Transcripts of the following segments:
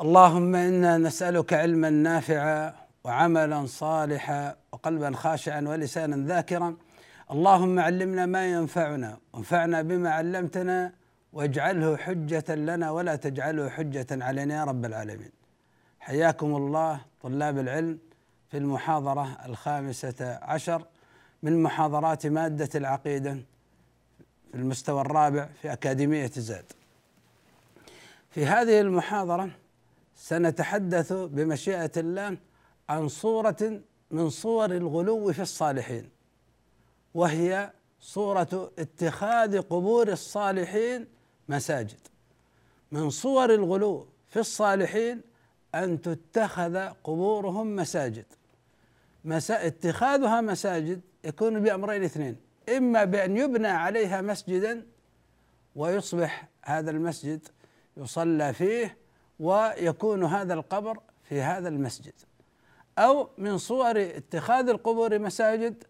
اللهم إنا نسألك علما نافعا وعملا صالحا وقلبا خاشعا ولسانا ذاكرا. اللهم علمنا ما ينفعنا وانفعنا بما علمتنا واجعله حجة لنا ولا تجعله حجة علينا يا رب العالمين. حياكم الله طلاب العلم في المحاضرة الخامسة عشر من محاضرات مادة العقيدة في المستوى الرابع في أكاديمية زاد. في هذه المحاضرة سنتحدث بمشيئة الله عن صورة من صور الغلو في الصالحين وهي صورة اتخاذ قبور الصالحين مساجد. من صور الغلو في الصالحين أن تتخذ قبورهم مساجد مسا... اتخاذها مساجد يكون بأمرين اثنين إما بأن يبنى عليها مسجدا ويصبح هذا المسجد يصلى فيه ويكون هذا القبر في هذا المسجد. أو من صور اتخاذ القبور مساجد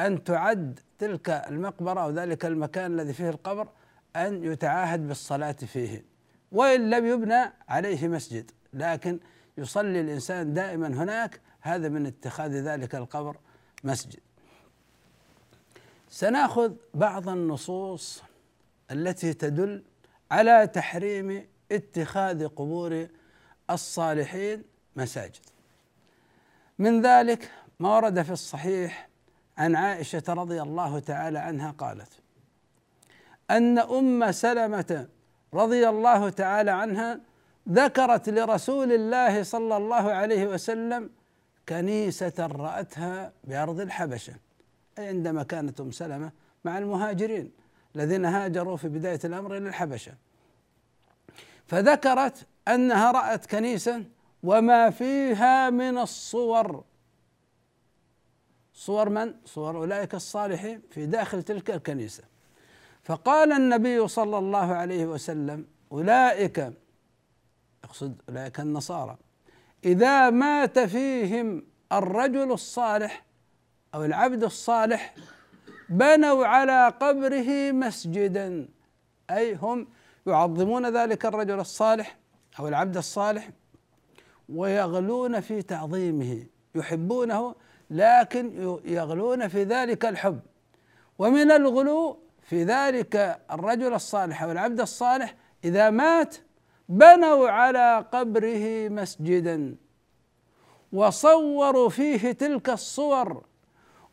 أن تعد تلك المقبرة أو ذلك المكان الذي فيه القبر أن يتعاهد بالصلاة فيه. وإن لم يبنى عليه مسجد لكن يصلي الإنسان دائما هناك هذا من اتخاذ ذلك القبر مسجد. سنأخذ بعض النصوص التي تدل على تحريم اتخاذ قبور الصالحين مساجد. من ذلك ما ورد في الصحيح عن عائشة رضي الله تعالى عنها قالت أن أم سلمة رضي الله تعالى عنها ذكرت لرسول الله صلى الله عليه وسلم كنيسة رأتها بأرض الحبشة أي عندما كانت أم سلمة مع المهاجرين الذين هاجروا في بداية الأمر إلى الحبشة. فذكرت أنها رأت كنيسة وما فيها من الصور صور من؟ صور أولئك الصالحين في داخل تلك الكنيسة فقال النبي صلى الله عليه وسلم أولئك يقصد أولئك النصارى إذا مات فيهم الرجل الصالح أو العبد الصالح بنوا على قبره مسجدا أي هم يعظمون ذلك الرجل الصالح أو العبد الصالح ويغلون في تعظيمه يحبونه لكن يغلون في ذلك الحب. ومن الغلو في ذلك الرجل الصالح أو العبد الصالح إذا مات بنوا على قبره مسجدا وصوروا فيه تلك الصور.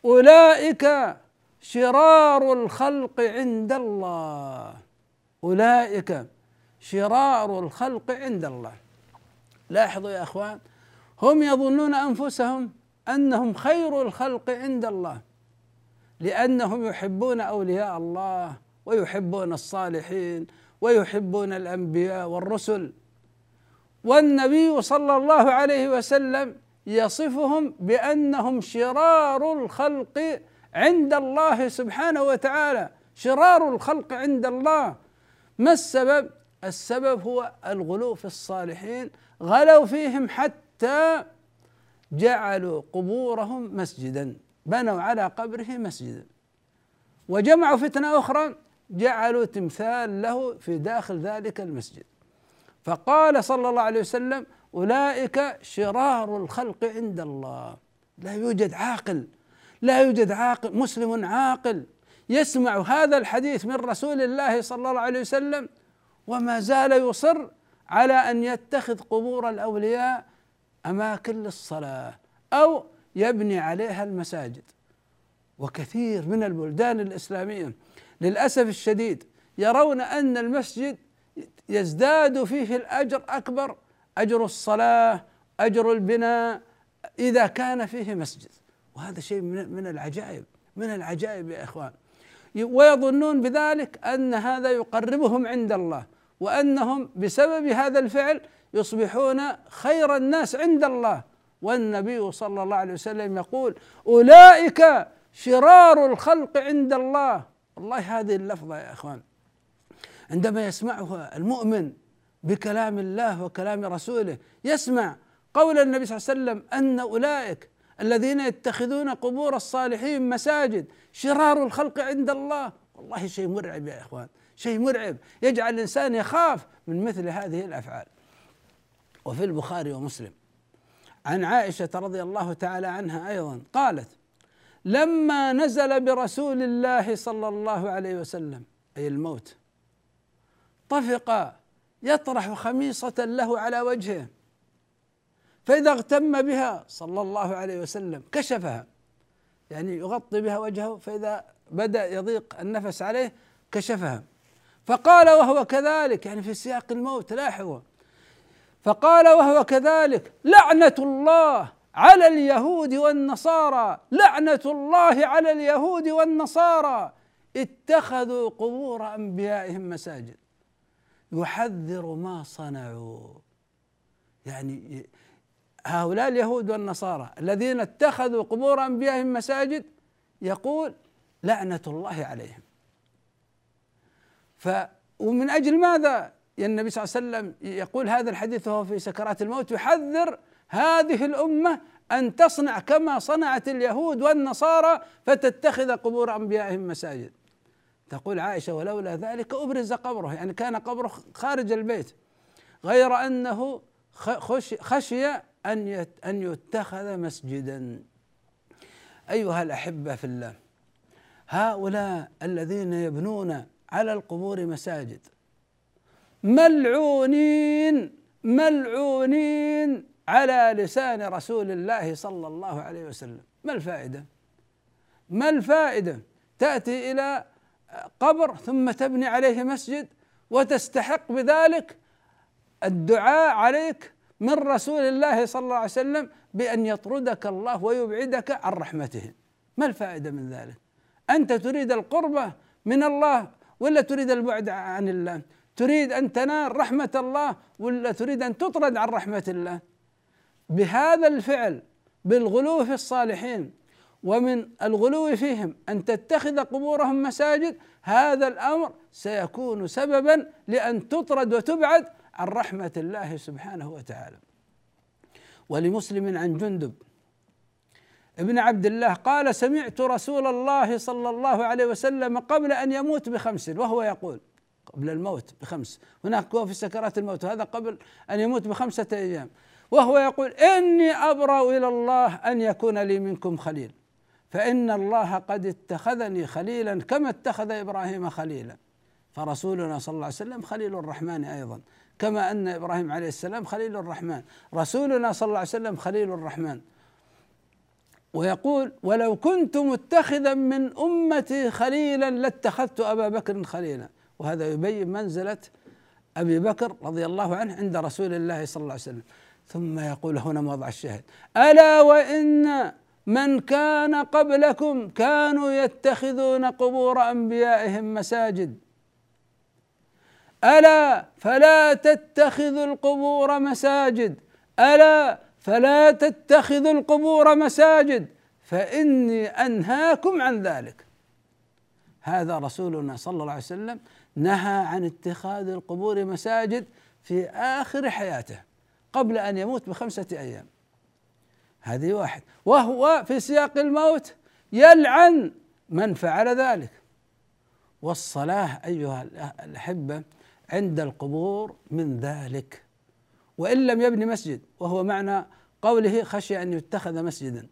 أولئك شرار الخلق عند الله. أولئك شرار الخلق عند الله. لاحظوا يا أخوان هم يظنون أنفسهم أنهم خير الخلق عند الله لأنهم يحبون أولياء الله ويحبون الصالحين ويحبون الأنبياء والرسل. والنبي صلى الله عليه وسلم يصفهم بأنهم شرار الخلق عند الله سبحانه وتعالى شرار الخلق عند الله. ما السبب؟ السبب هو الغلو في الصالحين غلوا فيهم حتى جعلوا قبورهم مسجدا بنوا على قبره مسجدا. وجمعوا فتنة أخرى جعلوا تمثال له في داخل ذلك المسجد. فقال صلى الله عليه وسلم أولئك شرار الخلق عند الله. لا يوجد عاقل لا يوجد عاقل مسلم عاقل. يسمع هذا الحديث من رسول الله صلى الله عليه وسلم وما زال يصر على أن يتخذ قبور الأولياء أماكن للصلاة أو يبني عليها المساجد. وكثير من البلدان الإسلامية للأسف الشديد يرون أن المسجد يزداد فيه الأجر أكبر أجر الصلاة أجر البناء إذا كان فيه مسجد. وهذا شيء من العجائب من العجائب يا إخوان. ويظنون بذلك أن هذا يقربهم عند الله وأنهم بسبب هذا الفعل يصبحون خير الناس عند الله. والنبي صلى الله عليه وسلم يقول أولئك شرار الخلق عند الله. والله هذه اللفظة يا إخوان عندما يسمعها المؤمن بكلام الله وكلام رسوله يسمع قول النبي صلى الله عليه وسلم أن أولئك الذين يتخذون قبور الصالحين مساجد شرار الخلق عند الله. والله شيء مرعب يا إخوان شيء مرعب. يجعل الإنسان يخاف من مثل هذه الأفعال. وفي البخاري ومسلم عن عائشة رضي الله تعالى عنها أيضا قالت لما نزل برسول الله صلى الله عليه وسلم أي الموت طفق يطرح خميصة له على وجهه. فإذا اغتم بها صلى الله عليه وسلم كشفها يعني يغطي بها وجهه فإذا بدأ يضيق النفس عليه كشفها. فقال وهو كذلك يعني في سياق الموت لاحظوا. فقال وهو كذلك لعنة الله على اليهود والنصارى لعنة الله على اليهود والنصارى. اتخذوا قبور أنبيائهم مساجد. يحذر ما صنعوا. يعني هؤلاء اليهود والنصارى الذين اتخذوا قبور أنبيائهم مساجد يقول لعنة الله عليهم. ف ومن أجل ماذا النبي صلى الله عليه وسلم يقول هذا الحديث وهو في سكرات الموت؟ يحذر هذه الأمة أن تصنع كما صنعت اليهود والنصارى فتتخذ قبور أنبيائهم مساجد. تقول عائشة ولولا ذلك أبرز قبره يعني كان قبره خارج البيت غير أنه خشي أن أن يتخذ مسجدا. أيها الأحبة في الله هؤلاء الذين يبنون على القبور مساجد ملعونين ملعونين على لسان رسول الله صلى الله عليه وسلم. ما الفائدة؟ ما الفائدة؟ تأتي إلى قبر ثم تبني عليه مسجد وتستحق بذلك الدعاء عليك من رسول الله صلى الله عليه وسلم بأن يطردك الله ويبعدك عن رحمته. ما الفائدة من ذلك؟ أنت تريد القربة من الله ولا تريد البعد عن الله؟ تريد أن تنال رحمة الله ولا تريد أن تطرد عن رحمة الله؟ بهذا الفعل بالغلو في الصالحين ومن الغلو فيهم أن تتخذ قبورهم مساجد هذا الأمر سيكون سببا لأن تطرد وتبعد عن رحمة الله سبحانه وتعالى. ولمسلم عن جندب. ابن عبد الله قال سمعت رسول الله صلى الله عليه وسلم قبل أن يموت بخمس وهو يقول قبل الموت بخمس. هناك هو في سكرات الموت وهذا قبل أن يموت بخمسة أيام. وهو يقول إني أبرأ إلى الله أن يكون لي منكم خليل. فإن الله قد اتخذني خليلا كما اتخذ إبراهيم خليلا. فرسولنا صلى الله عليه وسلم خليل الرحمن أيضا. كما أن إبراهيم عليه السلام خليل الرحمن. رسولنا صلى الله عليه وسلم خليل الرحمن. ويقول ولو كنت متخذا من أمتي خليلا لاتخذت أبا بكر خليلا. وهذا يبين منزلة أبي بكر رضي الله عنه عند رسول الله صلى الله عليه وسلم. ثم يقول هنا موضع الشاهد ألا وإن من كان قبلكم كانوا يتخذون قبور أنبيائهم مساجد؟ ألا فلا تتخذوا القبور مساجد. ألا فلا تتخذوا القبور مساجد. فإني أنهاكم عن ذلك. هذا رسولنا صلى الله عليه وسلم نهى عن اتخاذ القبور مساجد في آخر حياته قبل أن يموت بخمسة أيام. هذه واحد. وهو في سياق الموت يلعن. من فعل ذلك؟ والصلاة أيها الأحبة عند القبور من ذلك. وإن لم يبني مسجد وهو معنى قوله خشي أن يتخذ مسجدا.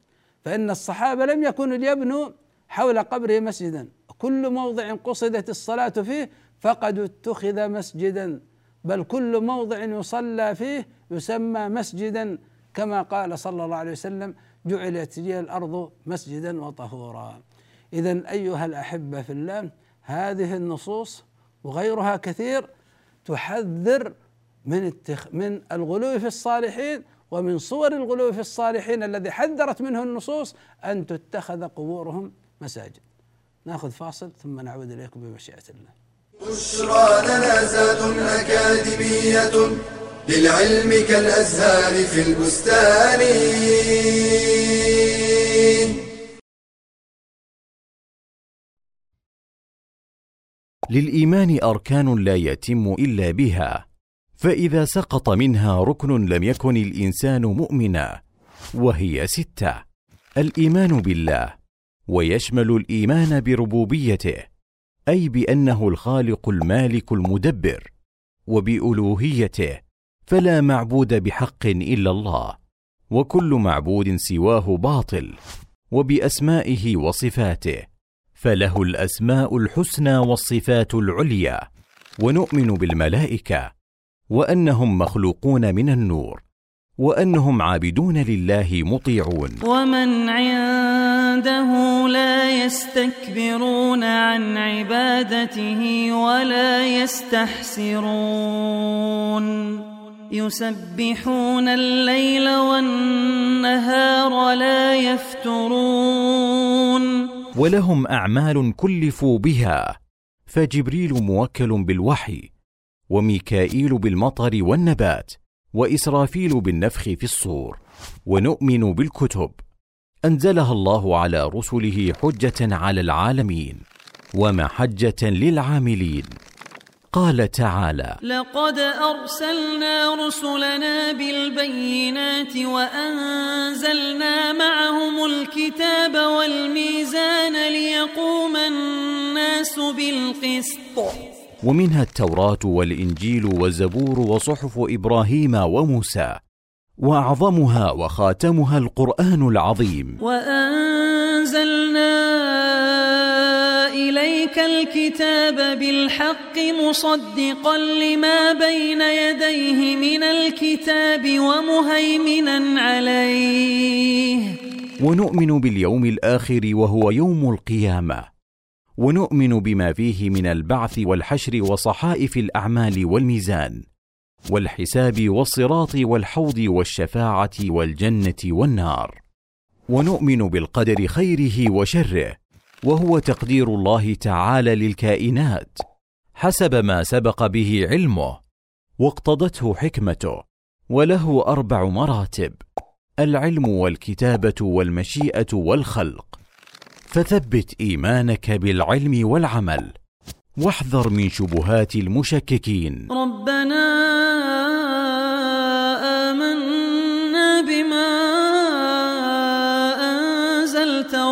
فإن الصحابة لم يكونوا ليبنوا حول قبره مسجدا. كل موضع قصدت الصلاة فيه فقد اتخذ مسجدا بل كل موضع يصلى فيه يسمى مسجدا. كما قال صلى الله عليه وسلم جعلت لي الأرض مسجدا وطهورا. اذا أيها الأحبة في الله هذه النصوص وغيرها كثير تحذر من التخ من الغلو في الصالحين ومن صور الغلو في الصالحين الذي حذرت منه النصوص أن تتخذ قبورهم مساجد. ناخذ فاصل ثم نعود إليكم بمشيئة الله. بشرى لنا زاد أكاديمية للعلم كالأزهار في البستان. للإيمان أركان لا يتم إلا بها فإذا سقط منها ركن لم يكن الإنسان مؤمنا وهي ستة. الإيمان بالله ويشمل الإيمان بربوبيته أي بأنه الخالق المالك المدبر وبألوهيته فلا معبود بحق إلا الله وكل معبود سواه باطل وبأسمائه وصفاته. فله الأسماء الحسنى والصفات العليا ونؤمن بالملائكة وأنهم مخلوقون من النور وأنهم عابدون لله مطيعون. ومن عنده لا يستكبرون عن عبادته ولا يستحسرون. يسبحون الليل والنهار لا يفترون. ولهم أعمال كلفوا بها. فجبريل موكل بالوحي وميكائيل بالمطر والنبات وإسرافيل بالنفخ في الصور ونؤمن بالكتب. أنزلها الله على رسله حجة على العالمين ومحجة للعاملين. قال تعالى لقد أرسلنا رسلنا بالبينات وأنزلنا معهم الكتاب والميزان ليقوم الناس بالقسط. ومنها التوراة والإنجيل والزبور وصحف إبراهيم وموسى وأعظمها وخاتمها القرآن العظيم. وأنزلنا اليك الكتاب بالحق مصدقا لما بين يديه من الكتاب ومهيمنا عليه. ونؤمن باليوم الآخر وهو يوم القيامة. ونؤمن بما فيه من البعث والحشر وصحائف الأعمال والميزان. والحساب والصراط والحوض والشفاعة والجنة والنار. ونؤمن بالقدر خيره وشره. وهو تقدير الله تعالى للكائنات حسب ما سبق به علمه واقتضته حكمته وله أربع مراتب العلم والكتابة والمشيئة والخلق. فثبت إيمانك بالعلم والعمل واحذر من شبهات المشككين. ربنا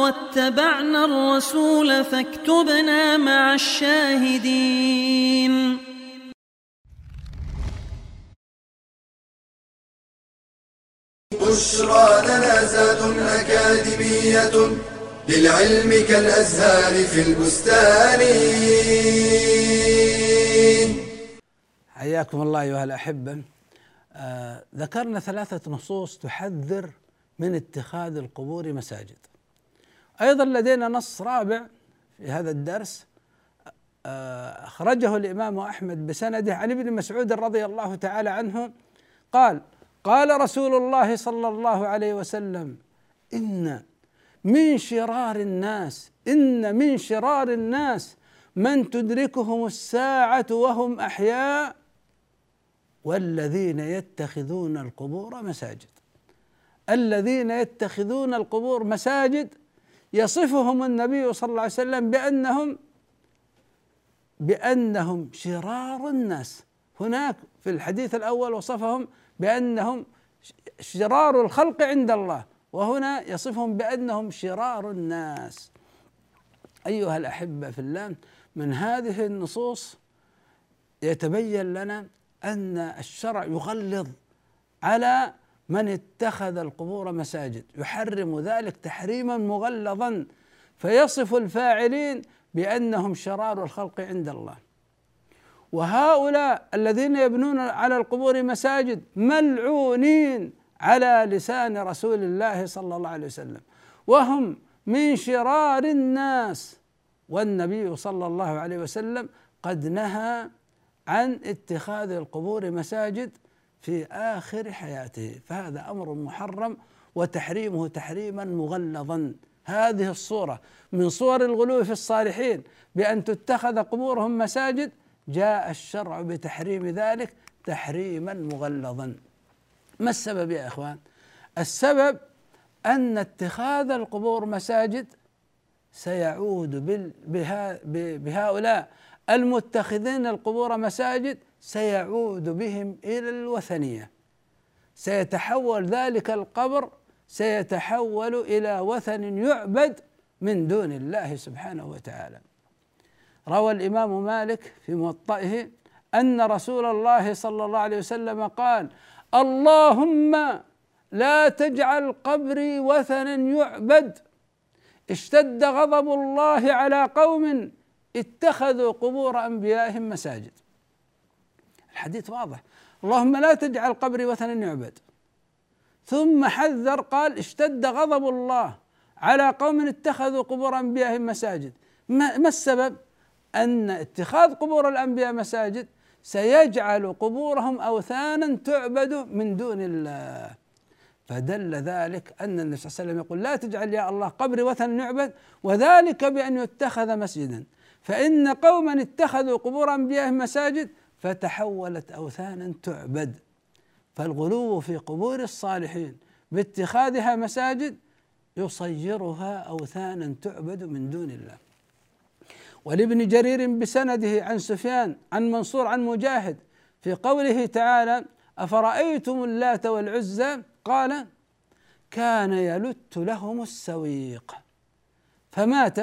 واتبعنا الرسول فاكتبنا مع الشاهدين. بشرى لنا زاد أكاديمية للعلم كالأزهار في البستان. حياكم الله أيها الأحبة. آه ذكرنا ثلاثة نصوص تحذر من اتخاذ القبور مساجد. أيضا لدينا نص رابع في هذا الدرس آه أخرجه الإمام أحمد بسنده عن ابن مسعود رضي الله تعالى عنه قال قال رسول الله صلى الله عليه وسلم إن من شرار الناس إن من شرار الناس من تدركهم الساعة وهم أحياء والذين يتخذون القبور مساجد. الذين يتخذون القبور مساجد يصفهم النبي صلى الله عليه وسلم بانهم بأنهم شرار الناس. هناك في الحديث الأول وصفهم بأنهم شرار الخلق عند الله وهنا يصفهم بأنهم شرار الناس. أيها الأحبة في الله من هذه النصوص يتبين لنا أن الشرع يغلظ على من اتخذ القبور مساجد. يحرم ذلك تحريما مغلظا. فيصف الفاعلين بأنهم شرار الخلق عند الله. وهؤلاء الذين يبنون على القبور مساجد ملعونين على لسان رسول الله صلى الله عليه وسلم. وهم من شرار الناس. والنبي صلى الله عليه وسلم قد نهى عن اتخاذ القبور مساجد في آخر حياته فهذا أمر محرم وتحريمه تحريما مغلظا. هذه الصورة من صور الغلو في الصالحين بأن تتخذ قبورهم مساجد جاء الشرع بتحريم ذلك تحريما مغلظا. ما السبب يا إخوان؟ السبب أن اتخاذ القبور مساجد سيعود بهؤلاء المتخذين القبور مساجد سيعود بهم إلى الوثنية. سيتحول ذلك القبر سيتحول إلى وثن يعبد من دون الله سبحانه وتعالى. روى الإمام مالك في موطئه أن رسول الله صلى الله عليه وسلم قال اللهم لا تجعل قبري وثنا يعبد. اشتد غضب الله على قوم اتخذوا قبور أنبيائهم مساجد. الحديث واضح. اللهم لا تجعل قبري وثنا يعبد. ثم حذر قال اشتد غضب الله على قوم اتخذوا قبور انبيائهم مساجد. ما, ما السبب؟ أن اتخاذ قبور الأنبياء مساجد سيجعل قبورهم اوثانا تعبد من دون الله. فدل ذلك أن النبي صلى الله عليه وسلم يقول لا تجعل يا الله قبري وثنا يعبد وذلك بأن يتخذ مسجدا. فإن قوما اتخذوا قبور انبيائهم مساجد فتحولت أوثانا تعبد. فالغلو في قبور الصالحين باتخاذها مساجد يصيرها أوثانا تعبد من دون الله. ولابن جرير بسنده عن سفيان عن منصور عن مجاهد في قوله تعالى أفرأيتم اللات والعزى؟ قال كان يلت لهم السويق. فمات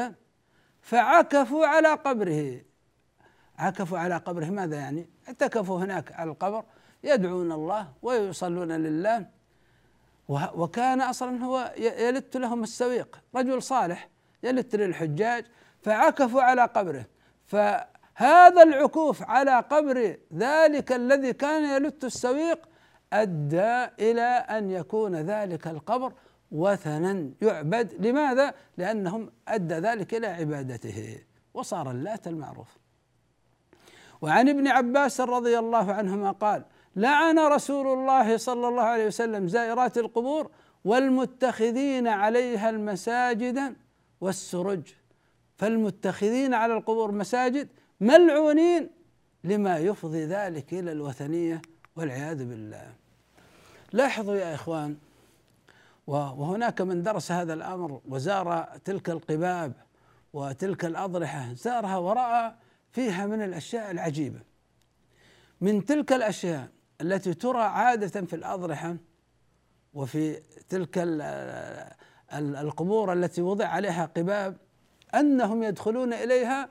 فعكفوا على قبره. عكفوا على قبره ماذا يعني؟ اعتكفوا هناك على القبر يدعون الله ويصلون لله. وكان أصلا هو يلت لهم السويق رجل صالح يلت للحجاج فعكفوا على قبره. فهذا العكوف على قبر ذلك الذي كان يلت السويق أدى إلى أن يكون ذلك القبر وثنا يعبد. لماذا؟ لأنهم أدى ذلك إلى عبادته وصار اللات المعروف. وعن ابن عباس رضي الله عنهما قال لعن رسول الله صلى الله عليه وسلم زائرات القبور والمتخذين عليها المساجد والسرج. فالمتخذين على القبور مساجد ملعونين لما يفضي ذلك إلى الوثنية والعياذ بالله. لاحظوا يا إخوان وهناك من درس هذا الأمر وزار تلك القباب وتلك الأضرحة زارها وراى فيها من الأشياء العجيبة. من تلك الأشياء التي ترى عادة في الأضرحة وفي تلك القبور التي وضع عليها قباب أنهم يدخلون إليها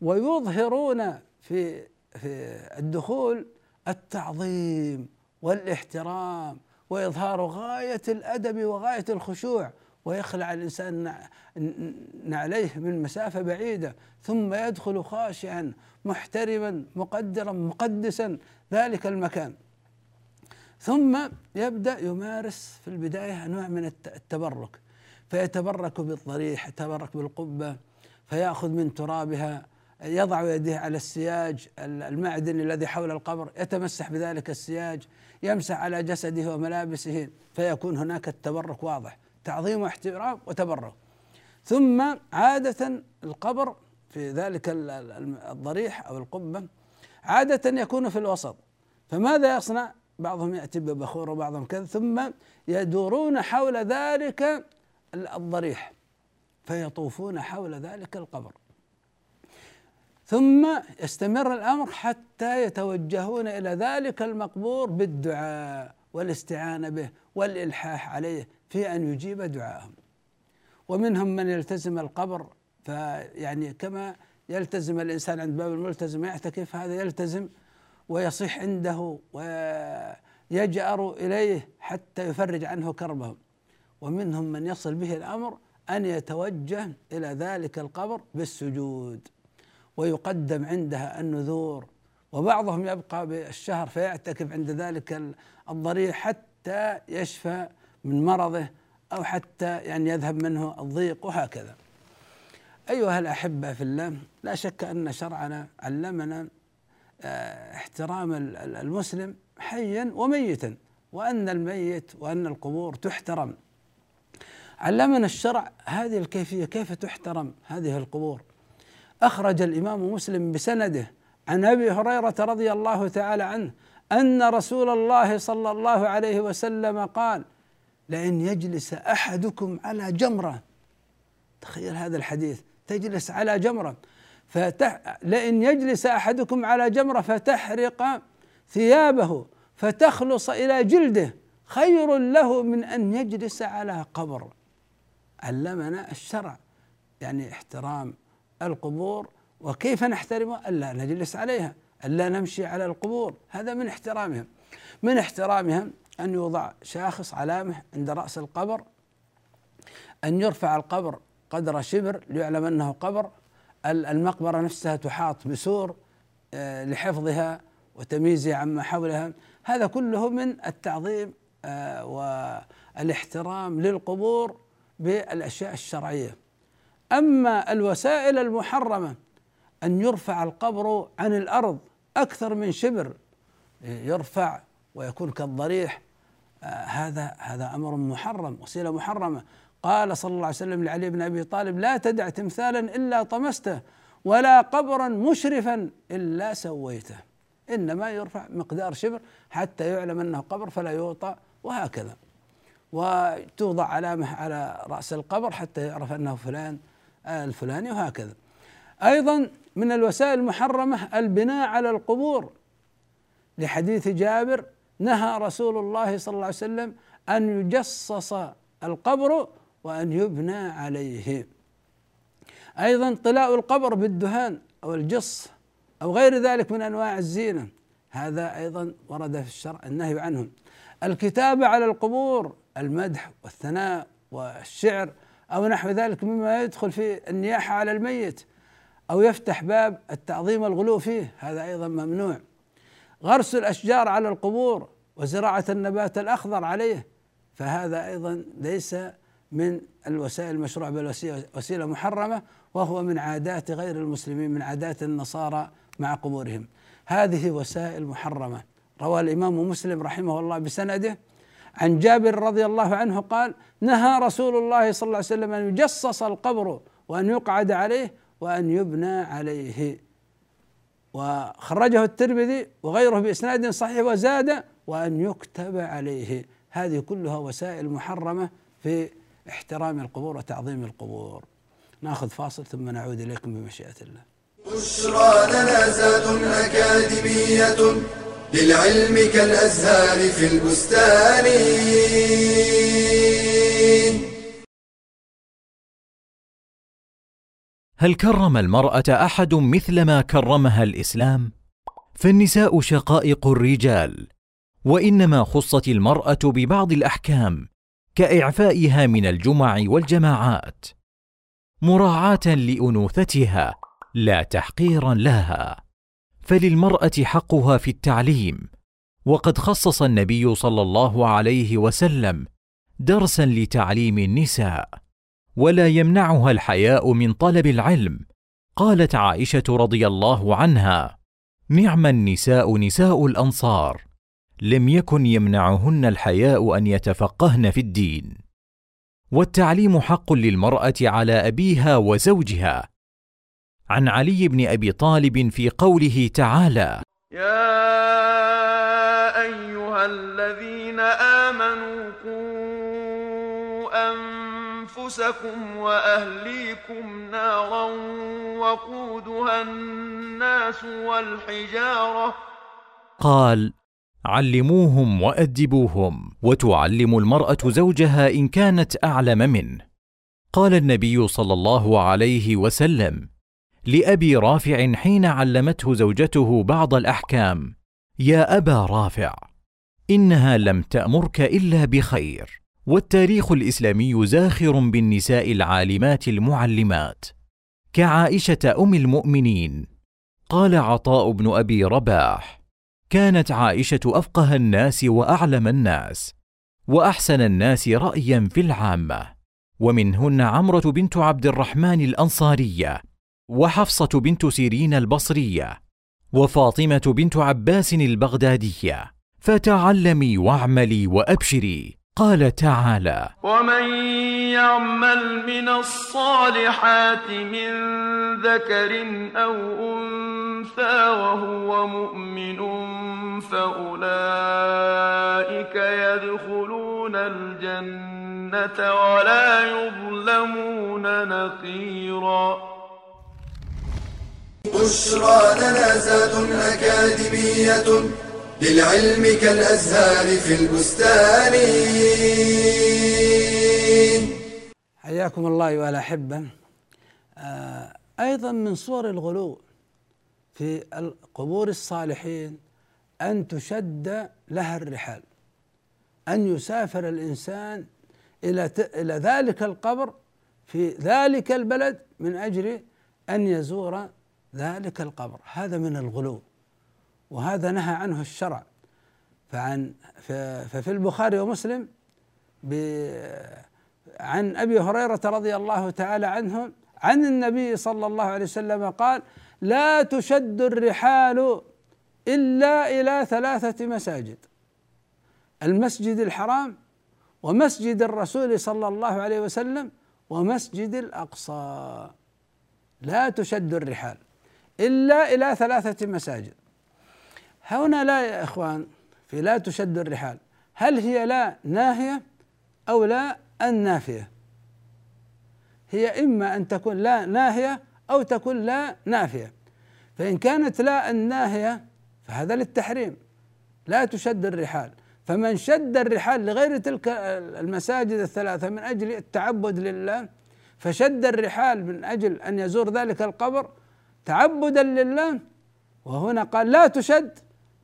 ويظهرون في في الدخول التعظيم والإحترام وإظهار غاية الأدب وغاية الخشوع ويخلع الإنسان نعليه من مسافة بعيدة ثم يدخل خاشعا محترما مقدرا مقدسا ذلك المكان. ثم يبدأ يمارس في البداية انواع من التبرك. فيتبرك بالضريح يتبرك بالقبة فيأخذ من ترابها يضع يديه على السياج المعدني الذي حول القبر يتمسح بذلك السياج يمسح على جسده وملابسه فيكون هناك التبرك واضح. تعظيم واحترام وتبرك ثم عادة القبر في ذلك الضريح أو القبة عادة يكون في الوسط. فماذا يصنع؟ بعضهم يأتي ببخور وبعضهم كذا ثم يدورون حول ذلك الضريح فيطوفون حول ذلك القبر. ثم يستمر الأمر حتى يتوجهون إلى ذلك المقبور بالدعاء والاستعانة به والإلحاح عليه في أن يجيب دعاءهم ومنهم من يلتزم القبر فيعني كما يلتزم الإنسان عند باب الملتزم يعتكف هذا يلتزم ويصيح عنده ويجأر إليه حتى يفرج عنه كربه ومنهم من يصل به الأمر أن يتوجه إلى ذلك القبر بالسجود. ويقدم عندها النذور. وبعضهم يبقى بالشهر فيعتكف عند ذلك الضريح حتى يشفى من مرضه أو حتى يعني يذهب منه الضيق وهكذا. أيها الأحبة في الله لا شك أن شرعنا علمنا آه، احترام المسلم حيا وميتا وأن الميت وأن القبور تحترم. علمنا الشرع هذه الكيفية كيف تحترم هذه القبور؟ أخرج الإمام مسلم بسنده عن أبي هريرة رضي الله تعالى عنه أن رسول الله صلى الله عليه وسلم قال لئن يجلس أحدكم على جمرة. تخيل هذا الحديث. تجلس على جمرة. فتح لئن يجلس أحدكم على جمرة فتحرق ثيابه فتخلص إلى جلده. خير له من أن يجلس على قبر. علمنا الشرع. يعني احترام القبور وكيف نحترمها ألا نجلس عليها. ألا نمشي على القبور. هذا من احترامهم. من احترامهم أن يوضع شاخص علامة عند رأس القبر أن يرفع القبر قدر شبر ليعلم أنه قبر المقبرة نفسها تحاط بسور آه، لحفظها وتمييزها عما حولها. هذا كله من التعظيم آه، والاحترام للقبور بالأشياء الشرعية. أما الوسائل المحرمة أن يرفع القبر عن الأرض أكثر من شبر يرفع ويكون كالضريح هذا هذا أمر محرم وسيلة محرمة. قال صلى الله عليه وسلم لعلي بن أبي طالب لا تدع تمثالا إلا طمسته ولا قبرا مشرفا إلا سويته. إنما يرفع مقدار شبر حتى يعلم أنه قبر فلا يوطى وهكذا. وتوضع علامة على رأس القبر حتى يعرف أنه فلان الفلاني وهكذا. أيضا من الوسائل المحرمة البناء على القبور. لحديث جابر نهى رسول الله صلى الله عليه وسلم أن يجصص القبر وأن يبنى عليه. أيضا طلاء القبر بالدهان أو الجص أو غير ذلك من أنواع الزينة. هذا أيضا ورد في الشرع النهي عنه. الكتابة على القبور المدح والثناء والشعر أو نحو ذلك مما يدخل في النياحة على الميت أو يفتح باب التعظيم والغلو فيه هذا أيضا ممنوع. غرس الأشجار على القبور وزراعة النبات الأخضر عليه. فهذا أيضا ليس من الوسائل المشروع بل وسيلة محرمة وهو من عادات غير المسلمين من عادات النصارى مع قبورهم. هذه وسائل محرمة. روى الإمام مسلم رحمه الله بسنده عن جابر رضي الله عنه قال نهى رسول الله صلى الله عليه وسلم أن يجصص القبر وأن يقعد عليه وأن يبنى عليه. وخرجه الترمذي وغيره بإسناد صحيح وزاد وأن يكتب عليه. هذه كلها وسائل محرمة في احترام القبور وتعظيم القبور. ناخذ فاصل ثم نعود إليكم بمشيئة الله. بشرى لنا زاد أكاديمية للعلم كالأزهار في البستان. هل كرم المرأة أحد مثل ما كرمها الإسلام؟ فالنساء شقائق الرجال وإنما خصت المرأة ببعض الأحكام كإعفائها من الجمع والجماعات مراعاة لأنوثتها لا تحقيرا لها فللمرأة حقها في التعليم وقد خصص النبي صلى الله عليه وسلم درسا لتعليم النساء ولا يمنعها الحياء من طلب العلم قالت عائشة رضي الله عنها نعم النساء نساء الأنصار لم يكن يمنعهن الحياء أن يتفقهن في الدين. والتعليم حق للمرأة على أبيها وزوجها. عن علي بن أبي طالب في قوله تعالى يا أيها الذين آمنوا أنفسكم وأهليكم نارا وقودها الناس والحجارة. قال علموهم وأدبوهم وتعلم المرأة زوجها إن كانت أعلم منه. قال النبي صلى الله عليه وسلم لأبي رافع حين علمته زوجته بعض الأحكام يا أبا رافع إنها لم تأمرك إلا بخير. والتاريخ الإسلامي زاخر بالنساء العالمات المعلمات. كعائشة أم المؤمنين. قال عطاء بن أبي رباح كانت عائشة أفقه الناس وأعلم الناس وأحسن الناس رايا في العامة. ومنهن عمرة بنت عبد الرحمن الأنصارية وحفصة بنت سيرين البصرية وفاطمة بنت عباس البغدادية. فتعلمي واعملي وأبشري. قال تعالى ومن يعمل من الصالحات من ذكر أو أنثى وهو مؤمن فأولئك يدخلون الجنة ولا يظلمون نقيرا بشرى لنا زاد أكاديمية للعلم كالأزهار في البستان. حياكم الله أيها الأحبة آه، أيضا من صور الغلو في قبور الصالحين أن تشد لها الرحال أن يسافر الإنسان إلى إلى ذلك القبر في ذلك البلد من أجل أن يزور ذلك القبر. هذا من الغلو. وهذا نهى عنه الشرع. فعن ففي البخاري ومسلم عن أبي هريرة رضي الله تعالى عنه عن النبي صلى الله عليه وسلم قال لا تشد الرحال إلا إلى ثلاثة مساجد المسجد الحرام ومسجد الرسول صلى الله عليه وسلم ومسجد الأقصى. لا تشد الرحال إلا إلى ثلاثة مساجد. هنا لا يا إخوان في لا تشد الرحال. هل هي لا ناهية أو لا النافية؟ هي إما أن تكون لا ناهية أو تكون لا نافية. فإن كانت لا الناهية فهذا للتحريم. لا تشد الرحال. فمن شد الرحال لغير تلك المساجد الثلاثة من أجل التعبد لله فشد الرحال من أجل أن يزور ذلك القبر تعبدا لله وهنا قال لا تشد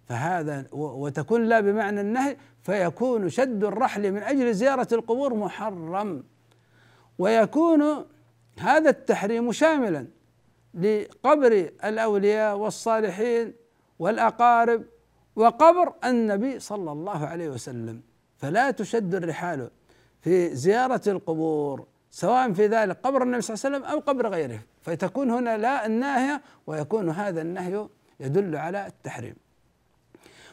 فهذا وتكون لا بمعنى النهي فيكون شد الرحل من أجل زيارة القبور محرم. ويكون هذا التحريم شاملا لقبر الأولياء والصالحين والأقارب وقبر النبي صلى الله عليه وسلم. فلا تشد الرحال في زيارة القبور سواء في ذلك قبر النبي صلى الله عليه وسلم أو قبر غيره. فتكون هنا لا الناهيه ويكون هذا النهي يدل على التحريم.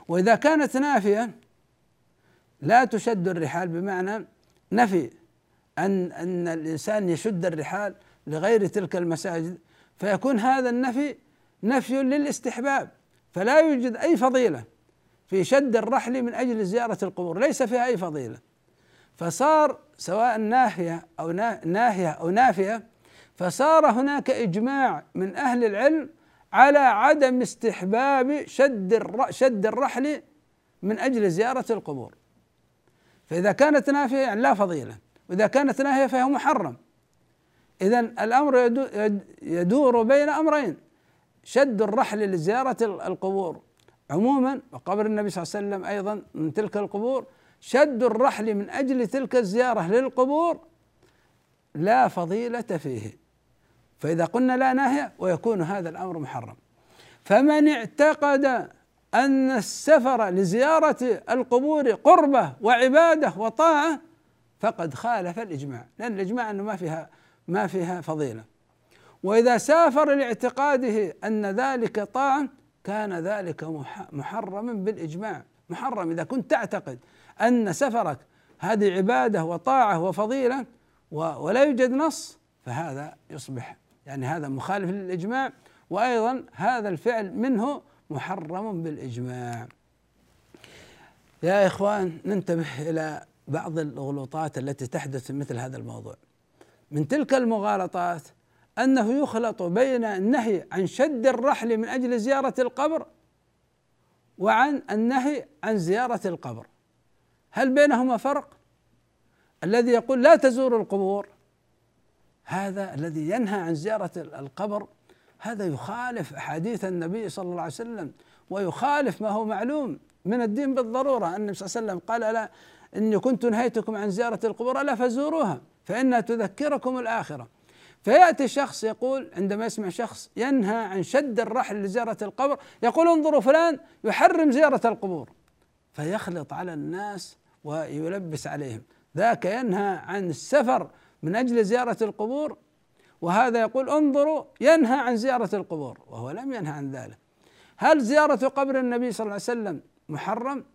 وإذا كانت نافية لا تشد الرحال بمعنى نفي أن أن الإنسان يشد الرحال لغير تلك المساجد فيكون هذا النفي نفي للاستحباب فلا يوجد أي فضيلة في شد الرحل من أجل زيارة القبور ليس فيها أي فضيلة. فصار سواء ناهيه أو ناهية أو نافية فصار هناك إجماع من أهل العلم على عدم استحباب شد شد الرحل من أجل زيارة القبور. فإذا كانت نافية يعني لا فضيلة وإذا كانت ناهيه فهي محرم. اذا الأمر يدور بين أمرين شد الرحل لزيارة القبور عموما وقبر النبي صلى الله عليه وسلم أيضا من تلك القبور. شد الرحل من أجل تلك الزيارة للقبور لا فضيلة فيه. فإذا قلنا لا ناهية ويكون هذا الأمر محرم. فمن اعتقد أن السفر لزيارة القبور قربة وعبادة وطاعة فقد خالف الإجماع لأن الإجماع أنه ما فيها ما فيها فضيلة. وإذا سافر لاعتقاده أن ذلك طاعة كان ذلك محرما بالإجماع. محرم إذا كنت تعتقد أن سفرك هذه عبادة وطاعة وفضيلة ولا يوجد نص فهذا يصبح يعني هذا مخالف للإجماع وأيضا هذا الفعل منه محرم بالإجماع. يا إخوان ننتبه إلى بعض الغلطات التي تحدث في مثل هذا الموضوع. من تلك المغالطات أنه يخلط بين النهي عن شد الرحل من أجل زيارة القبر وعن النهي عن زيارة القبر. هل بينهما فرق؟ الذي يقول لا تزور القبور هذا الذي ينهى عن زيارة القبر هذا يخالف أحاديث النبي صلى الله عليه وسلم ويخالف ما هو معلوم من الدين بالضرورة. النبي صلى الله عليه وسلم قال لا إني كنت نهيتكم عن زيارة القبور ألا فزوروها فإنها تذكركم الآخرة. فيأتي شخص يقول عندما يسمع شخص ينهى عن شد الرحل لزيارة القبر يقول انظروا فلان يحرم زيارة القبور. فيخلط على الناس ويلبس عليهم. ذاك ينهى عن السفر من أجل زيارة القبور؟ وهذا يقول انظروا ينهى عن زيارة القبور وهو لم ينهى عن ذلك. هل زيارة قبر النبي صلى الله عليه وسلم محرم؟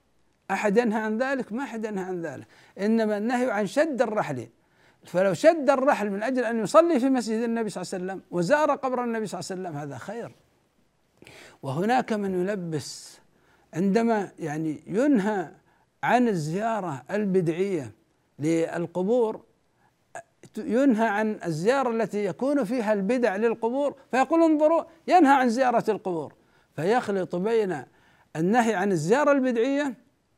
أحد ينهى عن ذلك؟ ما أحد ينهى عن ذلك. إنما النهي عن شد الرحل. فلو شد الرحل من أجل أن يصلي في مسجد النبي صلى الله عليه وسلم وزار قبر النبي صلى الله عليه وسلم هذا خير. وهناك من يلبس عندما يعني ينهى عن الزيارة البدعية للقبور ينهى عن الزيارة التي يكون فيها البدع للقبور فيقول انظروا ينهى عن زيارة القبور. فيخلط بين النهي عن الزيارة البدعية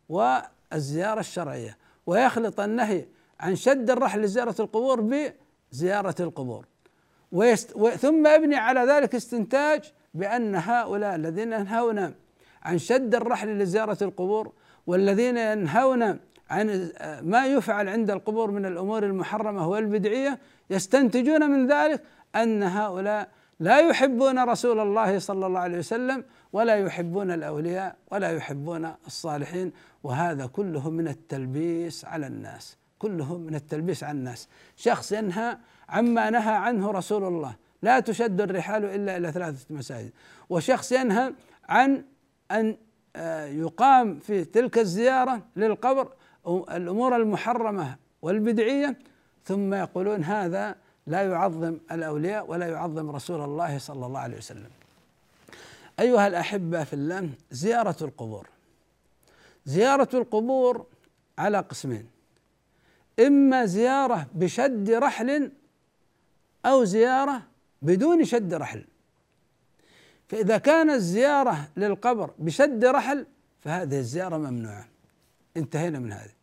والزيارة الشرعية ويخلط النهي عن شد الرحل لزيارة القبور بزيارة القبور. ويست ثم يبني على ذلك استنتاج بأن هؤلاء الذين ينهون عن شد الرحل لزيارة القبور والذين ينهون عن ما يفعل عند القبور من الأمور المحرمة والبدعية يستنتجون من ذلك أن هؤلاء لا يحبون رسول الله صلى الله عليه وسلم ولا يحبون الأولياء ولا يحبون الصالحين وهذا كله من التلبيس على الناس كله من التلبيس على الناس. شخص ينهى عما نهى عنه رسول الله لا تشد الرحال إلا إلى ثلاثة مساجد. وشخص ينهى عن أن آه، يقام في تلك الزيارة للقبر الأمور المحرمة والبدعية ثم يقولون هذا لا يعظم الأولياء ولا يعظم رسول الله صلى الله عليه وسلم. أيها الأحبة في الله زيارة القبور. زيارة القبور على قسمين. إما زيارة بشد رحل أو زيارة بدون شد رحل فإذا كانت الزيارة للقبر بشد رحل فهذه الزيارة ممنوعة انتهينا من هذه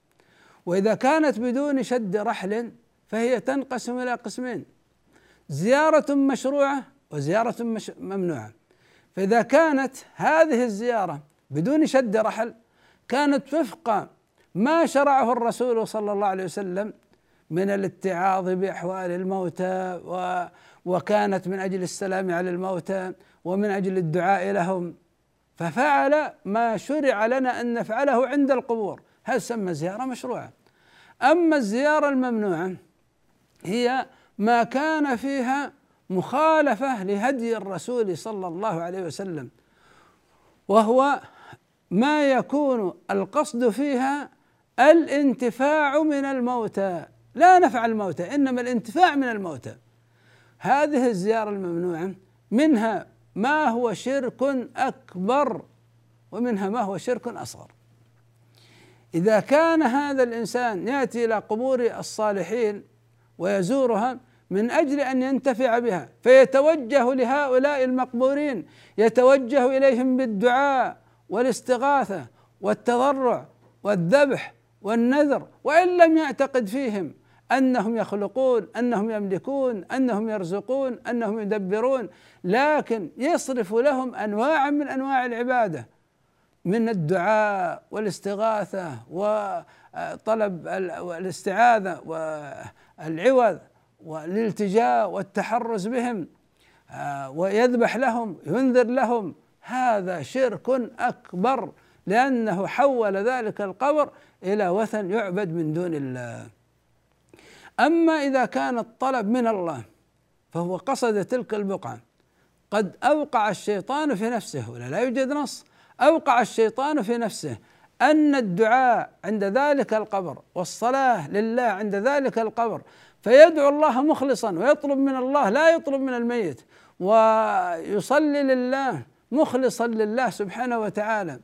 وإذا كانت بدون شد رحل فهي تنقسم إلى قسمين زيارة مشروعة وزيارة مش ممنوعة. فإذا كانت هذه الزيارة بدون شد رحل كانت وفق ما شرعه الرسول صلى الله عليه وسلم من الاتعاظ بأحوال الموتى و وكانت من أجل السلام على الموتى ومن أجل الدعاء لهم. ففعل ما شرع لنا أن نفعله عند القبور. هذا سمى زيارة؟ مشروعة. أما الزيارة الممنوعة هي ما كان فيها مخالفة لهدي الرسول صلى الله عليه وسلم وهو ما يكون القصد فيها الانتفاع من الموتى. لا نفع الموتى إنما الانتفاع من الموتى. هذه الزيارة الممنوعة منها ما هو شرك أكبر ومنها ما هو شرك أصغر. إذا كان هذا الإنسان يأتي إلى قبور الصالحين ويزورها من أجل أن ينتفع بها فيتوجه لهؤلاء المقبورين يتوجه إليهم بالدعاء والاستغاثة والتضرع والذبح والنذر وإن لم يعتقد فيهم أنهم يخلقون أنهم يملكون أنهم يرزقون أنهم يدبرون لكن يصرف لهم انواعا من أنواع العبادة. من الدعاء والاستغاثة وطلب الاستعاذه والعوذ والالتجاء والتحرز بهم آه، ويذبح لهم ينذر لهم. هذا شرك أكبر لأنه حول ذلك القبر إلى وثن يعبد من دون الله. أما إذا كان الطلب من الله فهو قصد تلك البقعة. قد أوقع الشيطان في نفسه ولا لا يوجد نص. أوقع الشيطان في نفسه أن الدعاء عند ذلك القبر والصلاة لله عند ذلك القبر فيدعو الله مخلصا ويطلب من الله لا يطلب من الميت ويصلي لله مخلصا لله سبحانه وتعالى.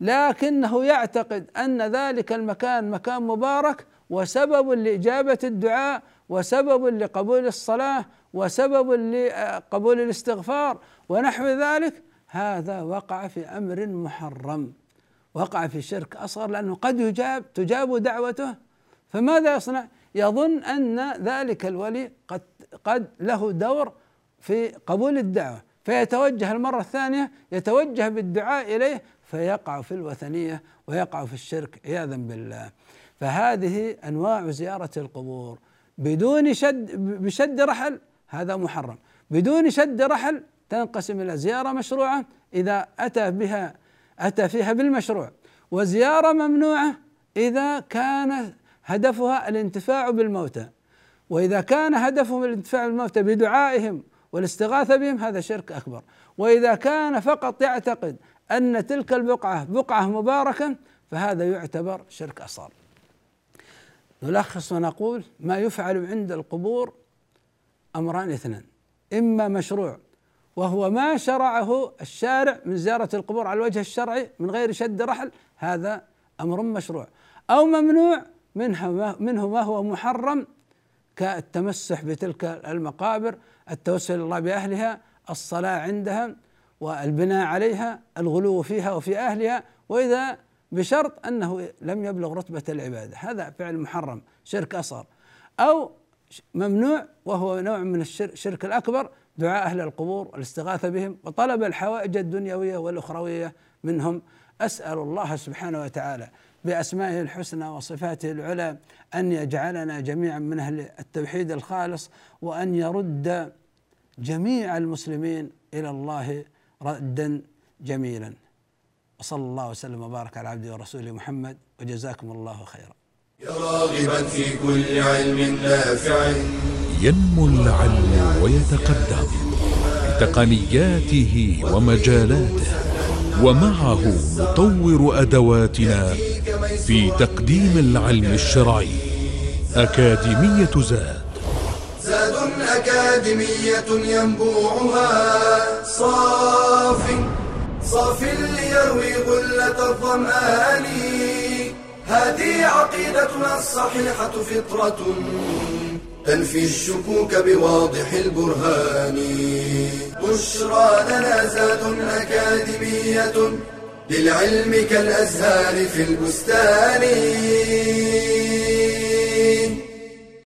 لكنه يعتقد أن ذلك المكان مكان مبارك وسبب لإجابة الدعاء وسبب لقبول الصلاة وسبب لقبول الاستغفار ونحو ذلك هذا وقع في أمر محرم وقع في شرك أصغر لأنه قد يجاب تجاب دعوته. فماذا يصنع؟ يظن أن ذلك الولي قد قد له دور في قبول الدعوة فيتوجه المرة الثانية يتوجه بالدعاء إليه فيقع في الوثنية ويقع في الشرك عياذا بالله. فهذه أنواع زيارة القبور. بدون شد بشد رحل هذا محرم. بدون شد رحل تنقسم إلى زيارة مشروعة إذا أتى بها أتى فيها بالمشروع. وزيارة ممنوعة إذا كان هدفها الانتفاع بالموتى. وإذا كان هدفهم الانتفاع بالموتى بدعائهم والاستغاثة بهم هذا شرك أكبر. وإذا كان فقط يعتقد أن تلك البقعة بقعة مباركة فهذا يعتبر شرك أصغر. نلخص ونقول ما يفعل عند القبور أمران اثنان. إما مشروع وهو ما شرعه الشارع من زيارة القبور على الوجه الشرعي من غير شد رحل هذا أمر مشروع. أو ممنوع منها منه ما هو محرم كالتمسح بتلك المقابر التوسل الله بأهلها الصلاة عندها والبناء عليها الغلو فيها وفي أهلها وإذا بشرط أنه لم يبلغ رتبة العبادة. هذا فعل محرم شرك أصغر. أو ممنوع وهو نوع من الشرك الأكبر دعاء أهل القبور والاستغاثه بهم وطلب الحوائج الدنيوية والأخروية منهم. أسأل الله سبحانه وتعالى بأسمائه الحسنى وصفاته العلى أن يجعلنا جميعا من أهل التوحيد الخالص وأن يرد جميع المسلمين إلى الله ردا جميلا. وصلى الله وسلم وبارك على عبده ورسوله محمد وجزاكم الله خيرا. يا راغبا في كل علم نافع. ينمو العلم ويتقدم بتقنياته ومجالاته ومعه نطور أدواتنا في تقديم العلم الشرعي. أكاديمية زاد. زاد أكاديمية ينبوعها صاف صاف ليروي غلة الظمآن. هذه عقيدتنا الصحيحة فطرة. تنفي الشكوك بواضح البرهان. بشرى لنا زاد أكاديمية للعلم كالأزهار في البستان.